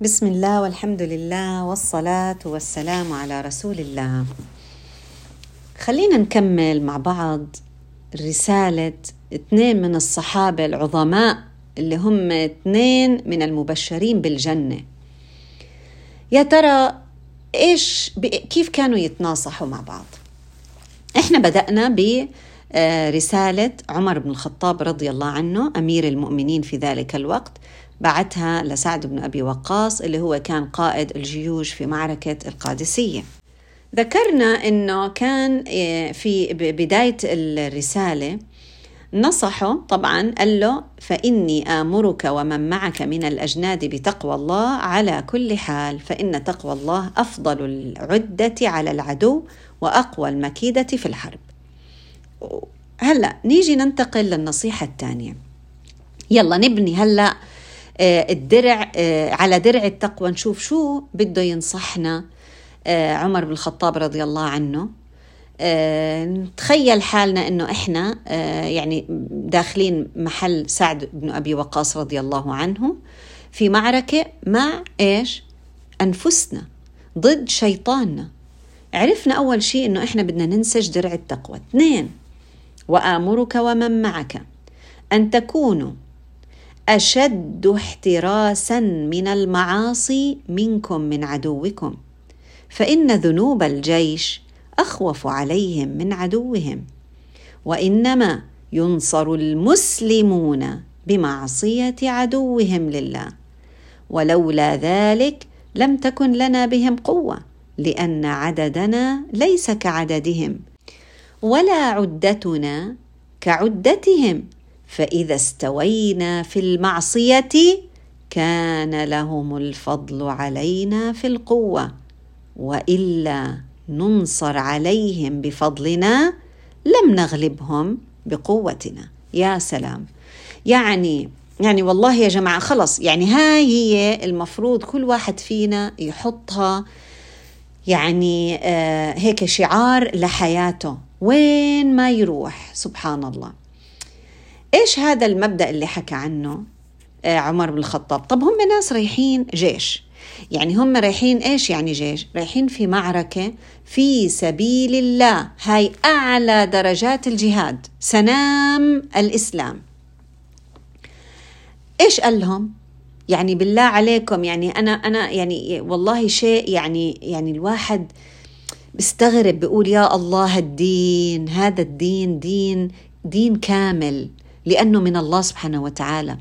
بسم الله والحمد لله والصلاة والسلام على رسول الله. خلينا نكمل مع بعض رسالة اثنين من الصحابة العظماء اللي هم اثنين من المبشرين بالجنة. يا ترى إيش كيف كانوا يتناصحوا مع بعض؟ إحنا بدأنا ب رسالة عمر بن الخطاب رضي الله عنه أمير المؤمنين في ذلك الوقت بعتها لسعد بن أبي وقاص اللي هو كان قائد الجيوش في معركة القادسية. ذكرنا أنه كان في بداية الرسالة نصحه طبعا قال له فإني آمرك ومن معك من الأجناد بتقوى الله على كل حال فإن تقوى الله أفضل العدة على العدو وأقوى المكيدة في الحرب. هلأ نيجي ننتقل للنصيحة الثانية. يلا نبني هلأ الدرع على درع التقوى نشوف شو بده ينصحنا عمر بن الخطاب رضي الله عنه. نتخيل حالنا إنه إحنا يعني داخلين محل سعد بن أبي وقاص رضي الله عنه في معركة مع إيش؟ أنفسنا ضد شيطاننا. عرفنا أول شيء إنه إحنا بدنا ننسج درع التقوى. اثنين وآمرك ومن معك أن تكونوا أشد احتراسا من المعاصي منكم من عدوكم فإن ذنوب الجيش أخوف عليهم من عدوهم وإنما ينصر المسلمون بمعصية عدوهم لله. ولولا ذلك لم تكن لنا بهم قوة لأن عددنا ليس كعددهم ولا عدتنا كعدتهم. فإذا استوينا في المعصية كان لهم الفضل علينا في القوة. وإلا ننصر عليهم بفضلنا لم نغلبهم بقوتنا. يا سلام. يعني يعني والله يا جماعة خلص. يعني هاي هي المفروض كل واحد فينا يحطها يعني آه هيك شعار لحياته. وين ما يروح سبحان الله. إيش هذا المبدأ اللي حكى عنه؟ آه عمر بن الخطاب. طب هم ناس رايحين جيش. يعني هم رايحين إيش يعني جيش؟ رايحين في معركة في سبيل الله. هاي أعلى درجات الجهاد. سنام الإسلام. إيش قال لهم؟ يعني بالله عليكم يعني أنا أنا يعني والله شيء يعني يعني الواحد بيستغرب بيقول يا الله الدين هذا الدين دين دين كامل. لأنه من الله سبحانه وتعالى.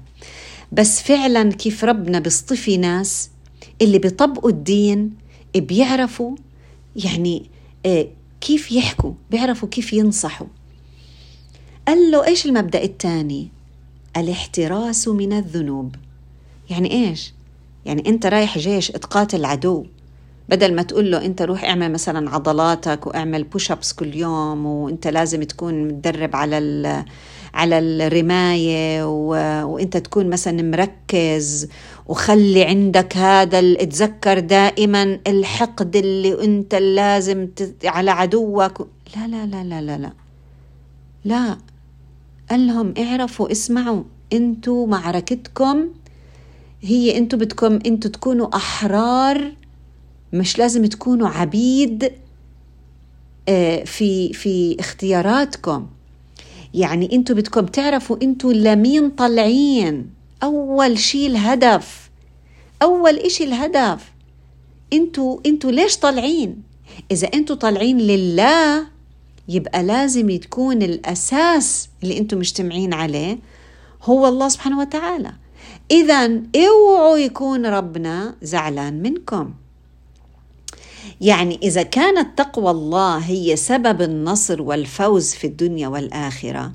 بس فعلا كيف ربنا بيصطفي ناس اللي بيطبقوا الدين بيعرفوا يعني كيف يحكوا بيعرفوا كيف ينصحوا. قال له إيش المبدأ الثاني الاحتراس من الذنوب. يعني إيش؟ يعني أنت رايح جيش تقاتل عدو. بدل ما تقول له أنت روح اعمل مثلا عضلاتك وأعمل بوش ابس كل يوم وأنت لازم تكون متدرب على على الرماية و... وإنت تكون مثلا مركز وخلي عندك هذا اتذكر دائما الحقد اللي إنت لازم ت... على عدوك. لا لا لا لا لا لا. لا. قال لهم اعرفوا اسمعوا. أنتوا معركتكم هي أنتوا بدكم أنتوا تكونوا أحرار مش لازم تكونوا عبيد في في اختياراتكم. يعني أنتوا بدكم تعرفوا أنتوا لمين طالعين. أول شيء الهدف. أول إشي الهدف. أنتوا أنتوا ليش طالعين؟ إذا أنتوا طالعين لله يبقى لازم تكون الأساس اللي أنتوا مجتمعين عليه هو الله سبحانه وتعالى. اذا اوعوا يكون ربنا زعلان منكم. يعني إذا كانت تقوى الله هي سبب النصر والفوز في الدنيا والآخرة.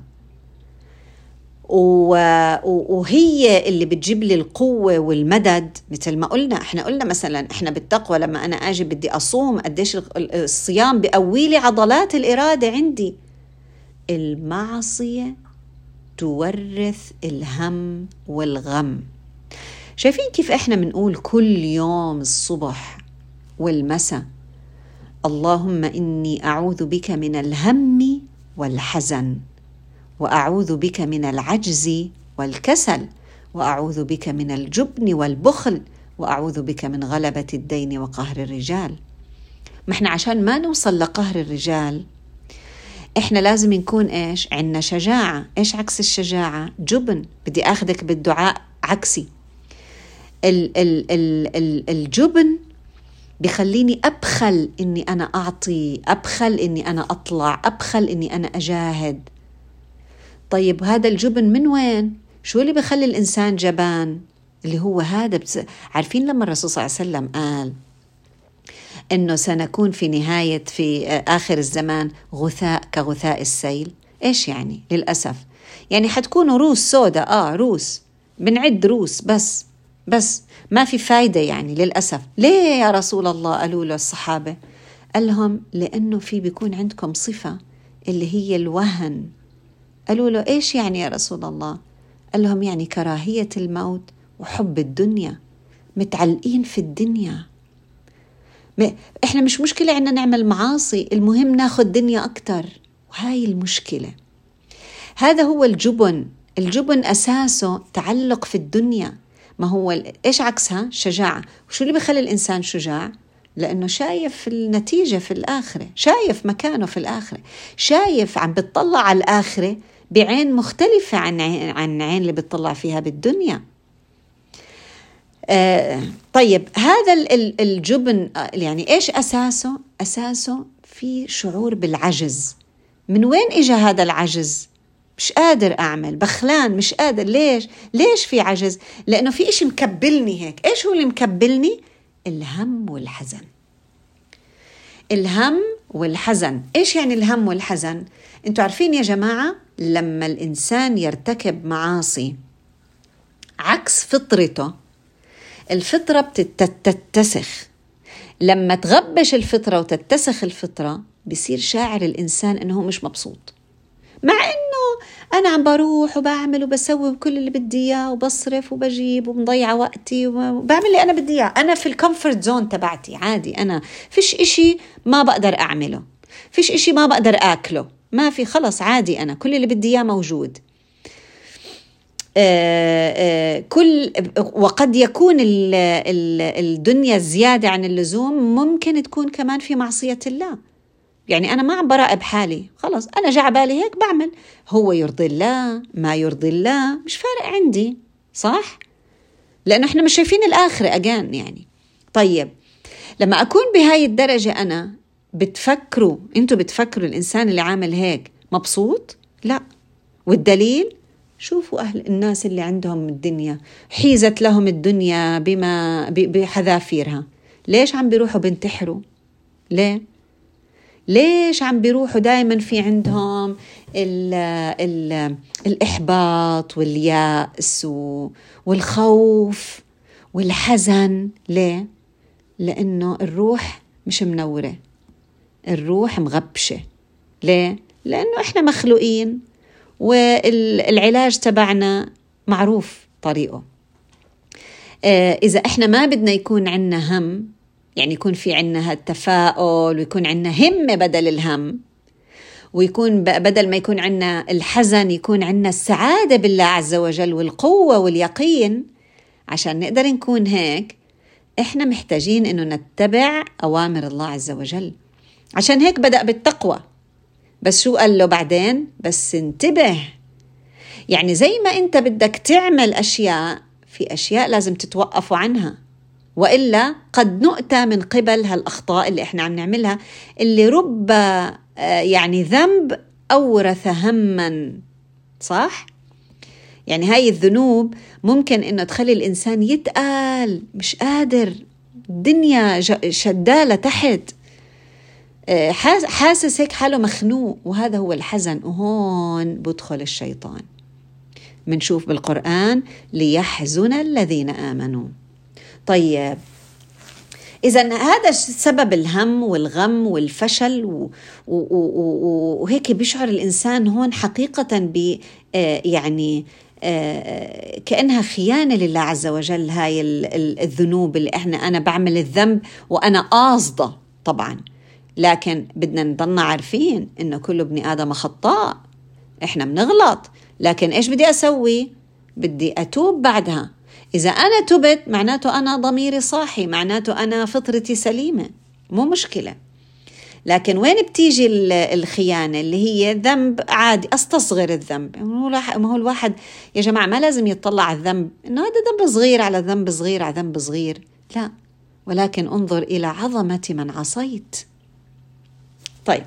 وهي اللي بتجيب لي القوة والمدد. مثل ما قلنا إحنا قلنا مثلا إحنا بالتقوى لما أنا آجي بدي أصوم قديش الصيام بقوي لي عضلات الإرادة عندي. المعصية تورث الهم والغم. شايفين كيف إحنا بنقول كل يوم الصبح والمساء. اللهم إني أعوذ بك من الهم والحزن وأعوذ بك من العجز والكسل وأعوذ بك من الجبن والبخل وأعوذ بك من غلبة الدين وقهر الرجال. ما إحنا عشان ما نوصل لقهر الرجال إحنا لازم نكون إيش؟ عندنا شجاعة. إيش عكس الشجاعة؟ جبن. بدي آخذك بالدعاء عكسي. ال ال ال ال الجبن بخليني أبخل إني أنا أعطي أبخل إني أنا أطلع أبخل إني أنا أجاهد. طيب هذا الجبن من وين؟ شو اللي بخلي الإنسان جبان؟ اللي هو هذا بس عارفين لما الرسول صلى الله عليه وسلم قال إنه سنكون في نهاية في آخر الزمان غثاء كغثاء السيل؟ إيش يعني؟ للأسف. يعني حتكونوا روس سوداء آه روس. بنعد روس بس. بس ما في فايدة يعني للأسف. ليه يا رسول الله؟ قالوا له الصحابة. قال لهم لأنه في بيكون عندكم صفة اللي هي الوهن. قالوا له إيش يعني يا رسول الله؟ قال لهم يعني كراهية الموت وحب الدنيا. متعلقين في الدنيا. إحنا مش مشكلة عنا نعمل معاصي المهم ناخذ دنيا أكتر. وهاي المشكلة. هذا هو الجبن. الجبن أساسه تعلق في الدنيا. ما هو إيش عكسها شجاعة وشو اللي بخلي الإنسان شجاع لأنه شايف النتيجة في الآخرة شايف مكانه في الآخرة شايف عم بتطلع على الآخرة بعين مختلفة عن عين, عن عين اللي بتطلع فيها بالدنيا آه طيب هذا الجبن يعني إيش أساسه؟ أساسه في شعور بالعجز. من وين اجى هذا العجز؟ مش قادر أعمل بخلان مش قادر. ليش؟ ليش في عجز؟ لأنه في إشي مكبلني هيك. إيش هو اللي مكبلني؟ الهم والحزن. الهم والحزن. إيش يعني الهم والحزن؟ أنتوا عارفين يا جماعة لما الإنسان يرتكب معاصي عكس فطرته الفطرة بتتسخ لما تغبش الفطرة وتتسخ الفطرة بصير شاعر الإنسان إنه هو مش مبسوط. أنا عم بروح وبعمل وبسوي كل اللي بدي إياه وبصرف وبجيب ومضيعه وقتي وبعمل اللي أنا بدي إياه. أنا في ال comfort zone تبعتي عادي. أنا فيش إشي ما بقدر أعمله. فيش إشي ما بقدر آكله. ما في خلص عادي أنا. كل اللي بدي إياه موجود. آه، آه، كل وقد يكون الدنيا زيادة عن اللزوم ممكن تكون كمان في معصية الله. يعني أنا ما عم براقب حالي. خلص أنا جا بالي هيك بعمل. هو يرضي الله ما يرضي الله مش فارق عندي صح؟ لأنه إحنا مش شايفين الآخرة أجان يعني. طيب لما أكون بهاي الدرجة أنا بتفكروا أنتوا بتفكروا الإنسان اللي عامل هيك مبسوط؟ لا. والدليل؟ شوفوا أهل الناس اللي عندهم الدنيا. حيزت لهم الدنيا بما بحذافيرها. ليش عم بيروحوا بنتحروا؟ ليه؟ ليش عم بيروحوا دائما في عندهم ال ال الإحباط واليأس والخوف والحزن ليه؟ لأنه الروح مش منورة الروح مغبشة ليه؟ لأنه إحنا مخلوقين والعلاج تبعنا معروف طريقه آه، إذا إحنا ما بدنا يكون عنا هم يعني يكون في عنا التفاؤل ويكون عنا همة بدل الهم. ويكون بدل ما يكون عنا الحزن يكون عنا السعادة بالله عز وجل والقوة واليقين. عشان نقدر نكون هيك إحنا محتاجين إنه نتبع أوامر الله عز وجل. عشان هيك بدأ بالتقوى. بس شو قال له بعدين؟ بس انتبه. يعني زي ما أنت بدك تعمل أشياء في أشياء لازم تتوقفوا عنها. وإلا قد نؤتى من قبل هالأخطاء اللي إحنا عم نعملها اللي رب آه، يعني ذنب أورث هما صح؟ يعني هاي الذنوب ممكن إنه تخلي الإنسان يتقال مش قادر الدنيا شدالة تحت. آه، حاسس هيك حاله مخنوق وهذا هو الحزن وهون بدخل الشيطان. منشوف بالقرآن ليحزن الذين آمنوا. طيب. إذا هذا سبب الهم والغم والفشل و... و... و... وهيك بيشعر الإنسان هون حقيقة ب آه، يعني آه، كأنها خيانة لله عز وجل هاي الذنوب اللي إحنا أنا بعمل الذنب وأنا قاصدة طبعا. لكن بدنا نضلنا عارفين إنه كل ابن آدم خطاء. إحنا بنغلط. لكن إيش بدي أسوي؟ بدي أتوب بعدها. إذا أنا تبت معناته أنا ضميري صاحي معناته أنا فطرتي سليمة. مو مشكلة. لكن وين بتيجي الخيانة؟ اللي هي ذنب عادي. أستصغر الذنب. ما هو الواحد يا جماعة ما لازم يطلع على الذنب. إنه هذا ذنب صغير على ذنب صغير على ذنب صغير. لا. ولكن انظر إلى عظمة من عصيت. طيب.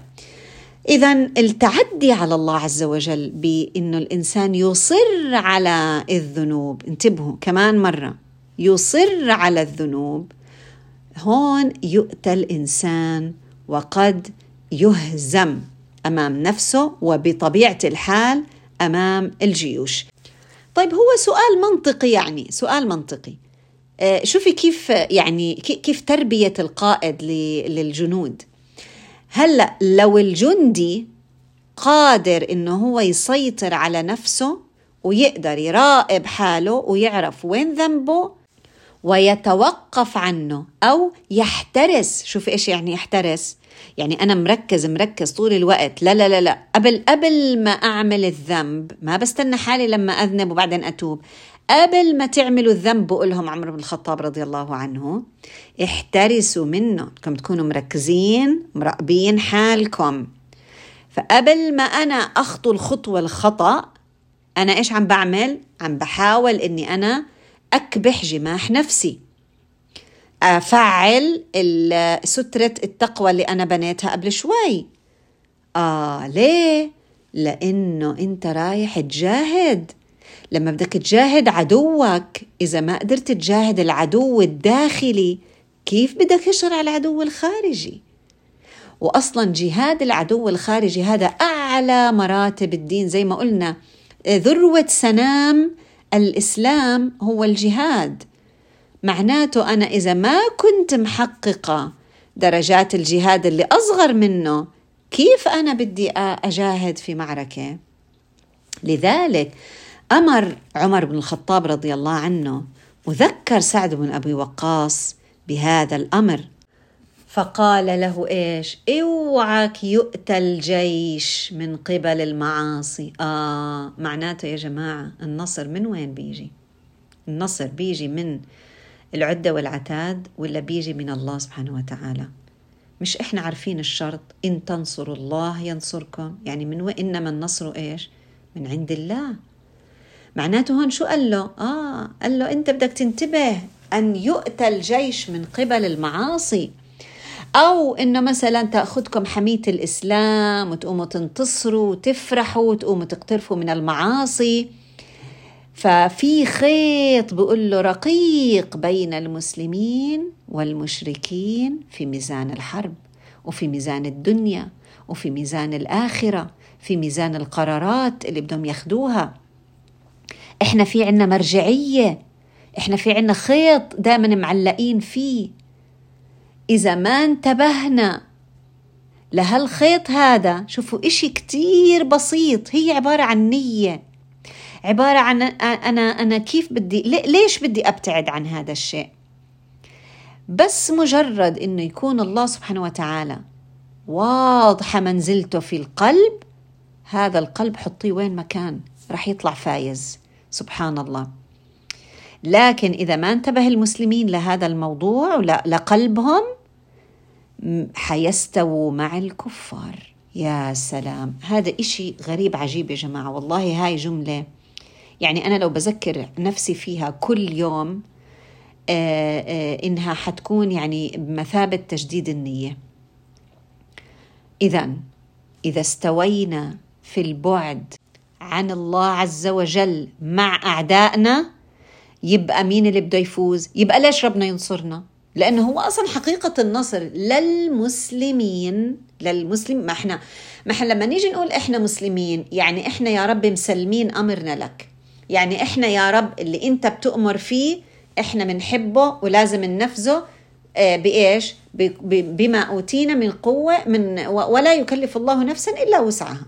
إذا التعدي على الله عز وجل بأنه الإنسان يصر على الذنوب انتبهوا كمان مرة يصر على الذنوب هون يؤتى الإنسان وقد يهزم أمام نفسه وبطبيعة الحال أمام الجيوش. طيب هو سؤال منطقي يعني سؤال منطقي. آه، شوفي كيف يعني كيف تربية القائد للجنود. هلأ لو الجندي قادر إنه هو يسيطر على نفسه ويقدر يراقب حاله ويعرف وين ذنبه ويتوقف عنه أو يحترس. شوف إيش يعني يحترس؟ يعني أنا مركز مركز طول الوقت. لا لا لا لا. قبل قبل ما أعمل الذنب ما بستنى حالي لما أذنب وبعدين أتوب. قبل ما تعملوا الذنب بقول لهم عمر بن الخطاب رضي الله عنه احترسوا منه بدكم تكونوا مركزين مراقبين حالكم. فقبل ما أنا أخطو الخطوة الخطأ أنا إيش عم بعمل؟ عم بحاول إني أنا أكبح جماح نفسي. أفعل سترة التقوى اللي أنا بنيتها قبل شوي. آه ليه؟ لأنه أنت رايح تجاهد. لما بدك تجاهد عدوك إذا ما قدرت تجاهد العدو الداخلي كيف بدك تشرع العدو الخارجي؟ واصلا جهاد العدو الخارجي هذا أعلى مراتب الدين. زي ما قلنا ذروة سنام الإسلام هو الجهاد. معناته أنا إذا ما كنت محققة درجات الجهاد اللي أصغر منه كيف أنا بدي أجاهد في معركة؟ لذلك أمر عمر بن الخطاب رضي الله عنه وذكر سعد بن أبي وقاص بهذا الأمر. فقال له إيش؟ اوعك يؤتى الجيش من قبل المعاصي. آه معناته يا جماعة النصر من وين بيجي؟ النصر بيجي من العدة والعتاد ولا بيجي من الله سبحانه وتعالى؟ مش إحنا عارفين الشرط؟ إن تنصروا الله ينصركم. يعني من وإنما النصر إيش؟ من عند الله. معناته هون شو قال له؟ آه قال له أنت بدك تنتبه أن يؤتى الجيش من قبل المعاصي. أو إنه مثلا تأخذكم حمية الإسلام وتقوموا تنتصروا وتفرحوا وتقوموا تقترفوا من المعاصي. ففي خيط بقول له رقيق بين المسلمين والمشركين في ميزان الحرب وفي ميزان الدنيا وفي ميزان الآخرة في ميزان القرارات اللي بدهم ياخدوها. إحنا في عنا مرجعية. إحنا في عنا خيط دائما معلقين فيه. إذا ما انتبهنا لهالخيط هذا شوفوا إشي كتير بسيط. هي عبارة عن نية. عبارة عن أنا أنا كيف بدي ليش بدي أبتعد عن هذا الشيء؟ بس مجرد إنه يكون الله سبحانه وتعالى واضحة منزلته في القلب هذا القلب حطيه وين مكان رح يطلع فايز. سبحان الله. لكن إذا ما انتبه المسلمين لهذا الموضوع لقلبهم حيستووا مع الكفار. يا سلام. هذا إشي غريب عجيب يا جماعة. والله هاي جملة يعني أنا لو بذكر نفسي فيها كل يوم آه، آه، إنها حتكون يعني بمثابة تجديد النية. إذا إذا استوينا في البعد عن الله عز وجل مع أعدائنا يبقى مين اللي بده يفوز؟ يبقى ليش ربنا ينصرنا؟ لأنه هو أصلا حقيقة النصر للمسلمين للمسلم ما إحنا ما إحنا لما نيجي نقول إحنا مسلمين يعني إحنا يا رب مسلمين أمرنا لك. يعني إحنا يا رب اللي أنت بتؤمر فيه إحنا بنحبه ولازم ننفذه آه، بإيش؟ بما أوتينا من قوة من ولا يكلف الله نفسا إلا وسعها.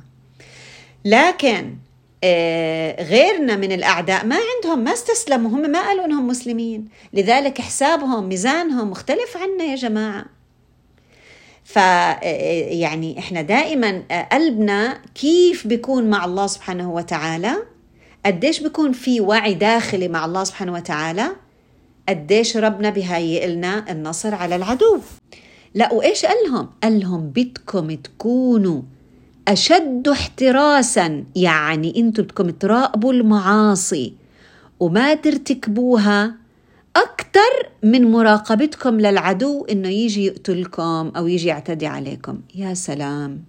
لكن غيرنا من الأعداء ما عندهم ما استسلموا هم ما قالوا إنهم مسلمين. لذلك حسابهم ميزانهم مختلف عنا يا جماعة. ف آه، يعني إحنا دائما قلبنا كيف بيكون مع الله سبحانه وتعالى؟ قديش بيكون في وعي داخلي مع الله سبحانه وتعالى؟ قديش ربنا بهيئ لنا النصر على العدو؟ لا وإيش قال لهم؟ قال لهم بدكم تكونوا أشد احتراسا يعني أنتم بدكم تراقبوا المعاصي وما ترتكبوها أكثر من مراقبتكم للعدو إنه يجي يقتلكم أو يجي يعتدي عليكم. يا سلام.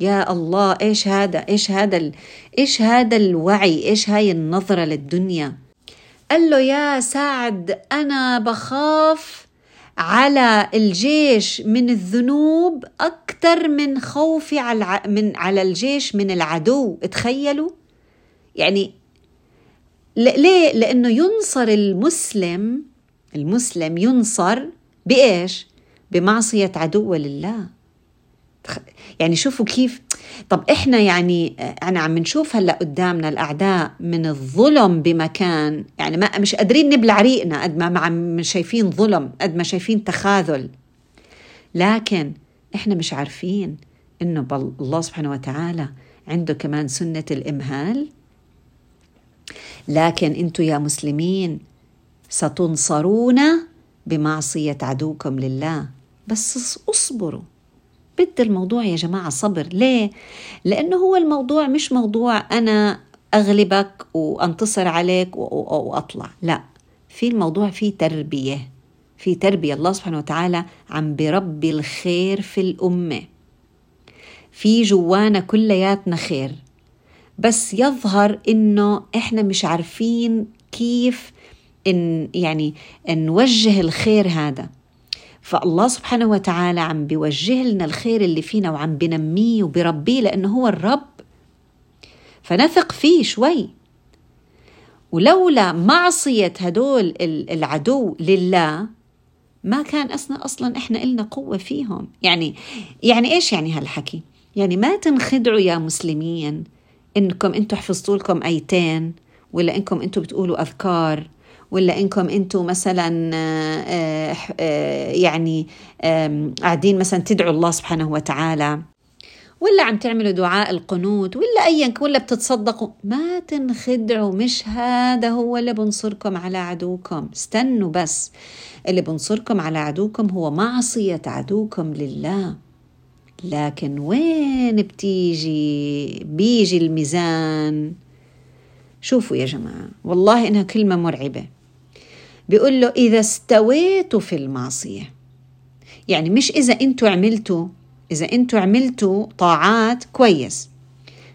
يا الله إيش هذا؟ إيش هذا ال... إيش هذا الوعي؟ إيش هاي النظرة للدنيا؟ قال له يا سعد أنا بخاف على الجيش من الذنوب أكثر من خوفي على من على الجيش من العدو تخيلوا؟ يعني ليه؟ لأنه ينصر المسلم المسلم ينصر بإيش؟ بمعصية عدو لله. يعني شوفوا كيف طب إحنا يعني أنا عم نشوف هلأ قدامنا الأعداء من الظلم بمكان يعني ما مش قادرين نبلع ريقنا قد ما عم شايفين ظلم قد ما شايفين تخاذل. لكن إحنا مش عارفين إنه الله سبحانه وتعالى عنده كمان سنة الإمهال. لكن أنتم يا مسلمين ستنصرون بمعصية عدوكم لله. بس اصبروا. بدي الموضوع يا جماعة صبر. ليه؟ لأنه هو الموضوع مش موضوع أنا أغلبك وأنتصر عليك وأطلع لا في الموضوع في تربية. في تربية. الله سبحانه وتعالى عم بربي الخير في الأمة. في جوانا كلياتنا خير. بس يظهر إنه إحنا مش عارفين كيف ان يعني نوجه الخير هذا. فالله سبحانه وتعالى عم بيوجه لنا الخير اللي فينا وعم بنميه وبربيه لأنه هو الرب. فنثق فيه شوي. ولولا معصية هدول العدو لله ما كان أصلا أصلا إحنا إلنا قوة فيهم. يعني يعني إيش يعني هالحكي؟ يعني ما تنخدعوا يا مسلمين إنكم أنتم حفظتوا لكم أيتين ولا إنكم أنتم بتقولوا أذكار. ولا إنكم أنتم مثلا آه، آه، يعني قاعدين مثلا تدعوا الله سبحانه وتعالى ولا عم تعملوا دعاء القنوت ولا ايا ولا بتتصدقوا ما تنخدعوا مش هذا هو اللي بنصركم على عدوكم. استنوا بس اللي بنصركم على عدوكم هو معصية عدوكم لله. لكن وين بتيجي؟ بيجي الميزان. شوفوا يا جماعة والله إنها كلمة مرعبة. بيقول له إذا استويتوا في المعصية. يعني مش إذا أنتوا عملتوا إذا أنتوا عملتوا طاعات كويس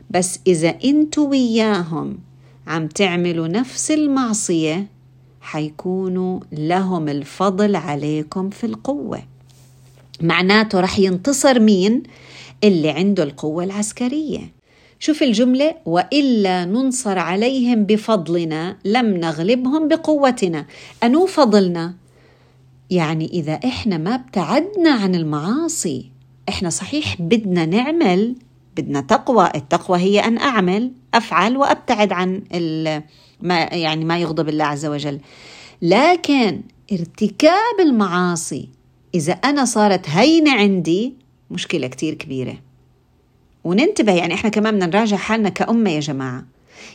بس إذا أنتوا وياهم عم تعملوا نفس المعصية حيكونوا لهم الفضل عليكم في القوة. معناته رح ينتصر مين؟ اللي عنده القوة العسكرية. شوف الجملة وإلا ننصر عليهم بفضلنا لم نغلبهم بقوتنا. أنو فضلنا؟ يعني إذا إحنا ما ابتعدنا عن المعاصي إحنا صحيح بدنا نعمل بدنا تقوى. التقوى هي أن أعمل أفعل وأبتعد عن ما يعني ما يغضب الله عز وجل. لكن ارتكاب المعاصي إذا أنا صارت هينة عندي مشكلة كتير كبيرة. وننتبه يعني إحنا كمان بدنا نراجع حالنا كأمة يا جماعة.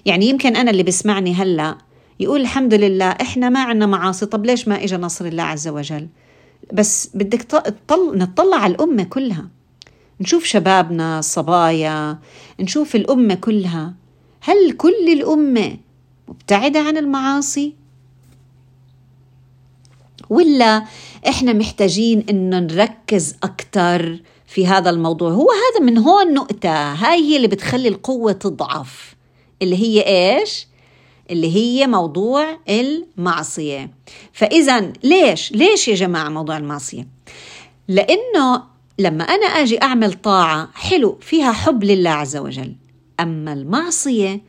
يعني يمكن أنا اللي بسمعني هلأ يقول الحمد لله إحنا ما عنا معاصي طب ليش ما اجى نصر الله عز وجل؟ بس بدك تطل... نطلع على الأمة كلها. نشوف شبابنا الصبايا نشوف الأمة كلها. هل كل الأمة مبتعدة عن المعاصي؟ ولا إحنا محتاجين إنه نركز أكثر في هذا الموضوع. هو هذا من هون نقطة. هاي هي اللي بتخلي القوة تضعف. اللي هي إيش؟ اللي هي موضوع المعصية. فإذا ليش؟ ليش يا جماعة موضوع المعصية؟ لأنه لما أنا أجي أعمل طاعة حلو فيها حب لله عز وجل. أما المعصية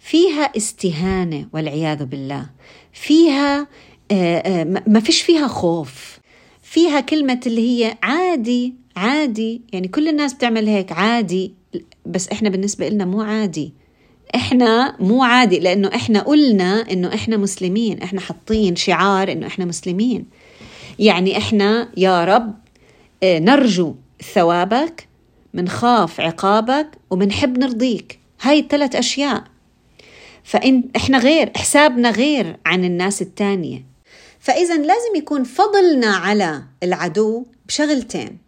فيها استهانة والعياذ بالله. فيها آه، آه، ما فيش فيها خوف. فيها كلمة اللي هي عادي يعني كل الناس بتعمل هيك عادي. بس إحنا بالنسبة لنا مو عادي. إحنا مو عادي لأنه إحنا قلنا إنه إحنا مسلمين. إحنا حاطين شعار إنه إحنا مسلمين. يعني إحنا يا رب آه، نرجو ثوابك منخاف عقابك ومنحب نرضيك. هاي الثلاث أشياء. فإن إحنا غير حسابنا غير عن الناس التانية. فإذا لازم يكون فضلنا على العدو بشغلتين.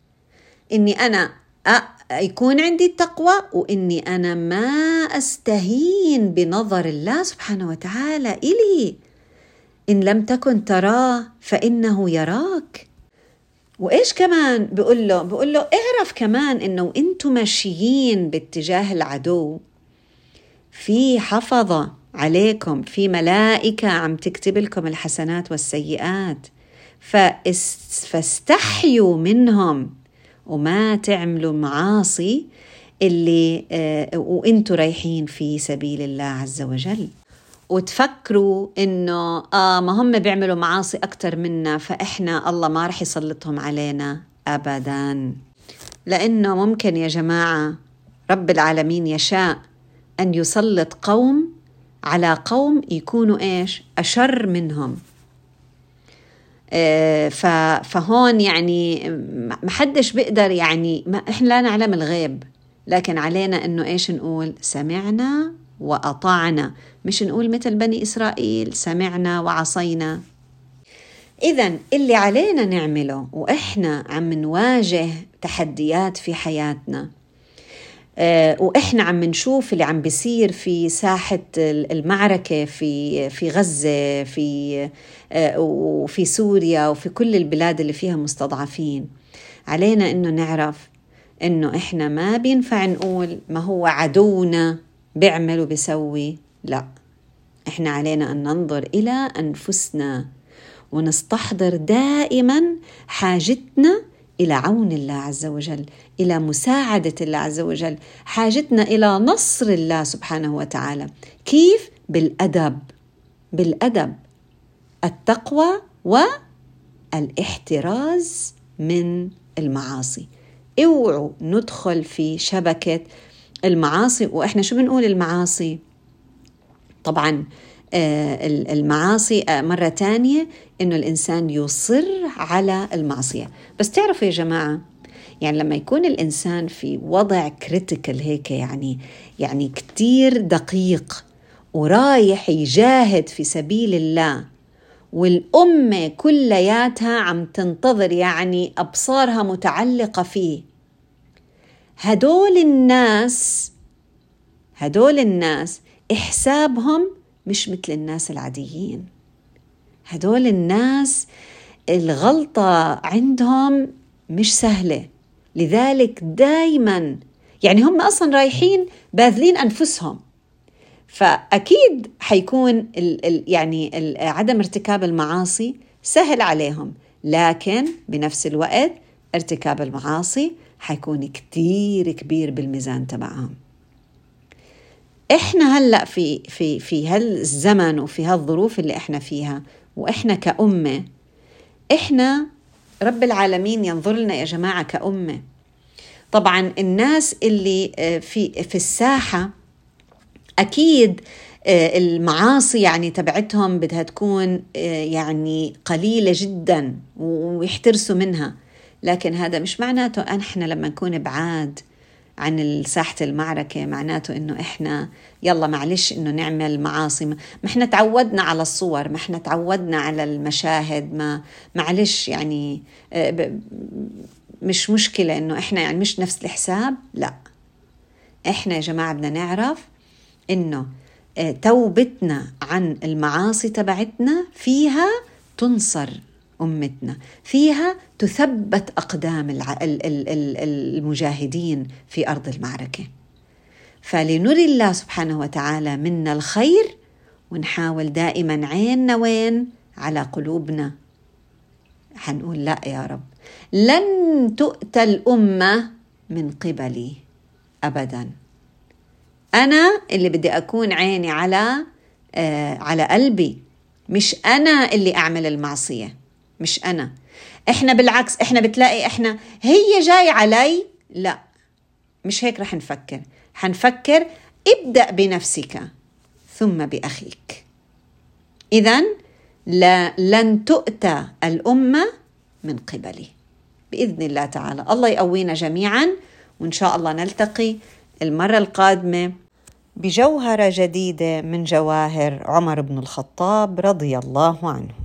إني أنا يكون عندي التقوى وإني أنا ما أستهين بنظر الله سبحانه وتعالى إلي. إن لم تكن تراه فإنه يراك. وإيش كمان بقول له؟ بقول له اعرف كمان إنه أنتم ماشيين باتجاه العدو. في حفظة عليكم في ملائكة عم تكتب لكم الحسنات والسيئات. فاستحيوا منهم. وما تعملوا معاصي اللي آه وانتوا رايحين في سبيل الله عز وجل. وتفكروا إنه آه ما هم بيعملوا معاصي أكثر منا فإحنا الله ما رح يسلطهم علينا ابدا. لأنه ممكن يا جماعة رب العالمين يشاء أن يسلط قوم على قوم يكونوا إيش؟ أشر منهم. فهون يعني ما حدش بيقدر يعني ما إحنا لا نعلم الغيب لكن علينا إنه إيش نقول؟ سمعنا وأطعنا. مش نقول مثل بني إسرائيل سمعنا وعصينا. اذا اللي علينا نعمله وإحنا عم نواجه تحديات في حياتنا آه، وإحنا عم نشوف اللي عم بيصير في ساحة المعركة في في غزة في آه، وفي سوريا وفي كل البلاد اللي فيها مستضعفين. علينا إنه نعرف إنه إحنا ما بينفع نقول ما هو عدونا بيعمل وبيسوي. لا إحنا علينا أن ننظر إلى أنفسنا ونستحضر دائما حاجتنا إلى عون الله عز وجل إلى مساعدة الله عز وجل حاجتنا إلى نصر الله سبحانه وتعالى. كيف؟ بالأدب. بالأدب. التقوى والاحتراز من المعاصي. اوعوا ندخل في شبكة المعاصي. وإحنا شو بنقول المعاصي؟ طبعا آه، المعاصي آه، مرة تانية إنه الإنسان يصر على المعصية. بس تعرفوا يا جماعة يعني لما يكون الإنسان في وضع كريتيكال هيك يعني يعني كتير دقيق ورايح يجاهد في سبيل الله والأمة كلياتها عم تنتظر يعني أبصارها متعلقة فيه. هدول الناس هدول الناس إحسابهم مش مثل الناس العاديين. هدول الناس الغلطة عندهم مش سهلة. لذلك دايما يعني هم أصلا رايحين باذلين أنفسهم. فأكيد حيكون ال ال يعني ال عدم ارتكاب المعاصي سهل عليهم لكن بنفس الوقت ارتكاب المعاصي حيكون كتير كبير بالميزان تبعهم. إحنا هلأ في في في هالزمن وفي هالظروف اللي إحنا فيها وإحنا كأمة إحنا رب العالمين ينظر لنا يا جماعة كأمة. طبعا الناس اللي آه، في في الساحة أكيد آه، المعاصي يعني تبعتهم بدها تكون آه، يعني قليلة جدا ويحترسوا منها. لكن هذا مش معناته إحنا لما نكون بعاد عن ساحة المعركة معناته إنه إحنا يلا معلش إنه نعمل معاصي. ما إحنا تعودنا على الصور ما إحنا تعودنا على المشاهد ما معلش يعني آه، مش مشكلة إنه إحنا يعني مش نفس الحساب لا. إحنا يا جماعة بدنا نعرف إنه آه، توبتنا عن المعاصي تبعتنا فيها تنصر أمتنا فيها تثبت أقدام المجاهدين في أرض المعركة. فلنري الله سبحانه وتعالى منا الخير ونحاول دائما عيننا وين؟ على قلوبنا. حنقول لا يا رب. لن تؤتى الأمة من قبلي ابدا. أنا اللي بدي أكون عيني على آه على قلبي مش أنا اللي أعمل المعصية مش أنا. إحنا بالعكس إحنا بتلاقي إحنا هي جاي علي لا مش هيك رح نفكر. حنفكر ابدأ بنفسك ثم بأخيك. إذا لن تؤتى الأمة من قبلي. بإذن الله تعالى. الله يقوينا جميعا وإن شاء الله نلتقي المرة القادمة. بجوهرة جديدة من جواهر عمر بن الخطاب رضي الله عنه.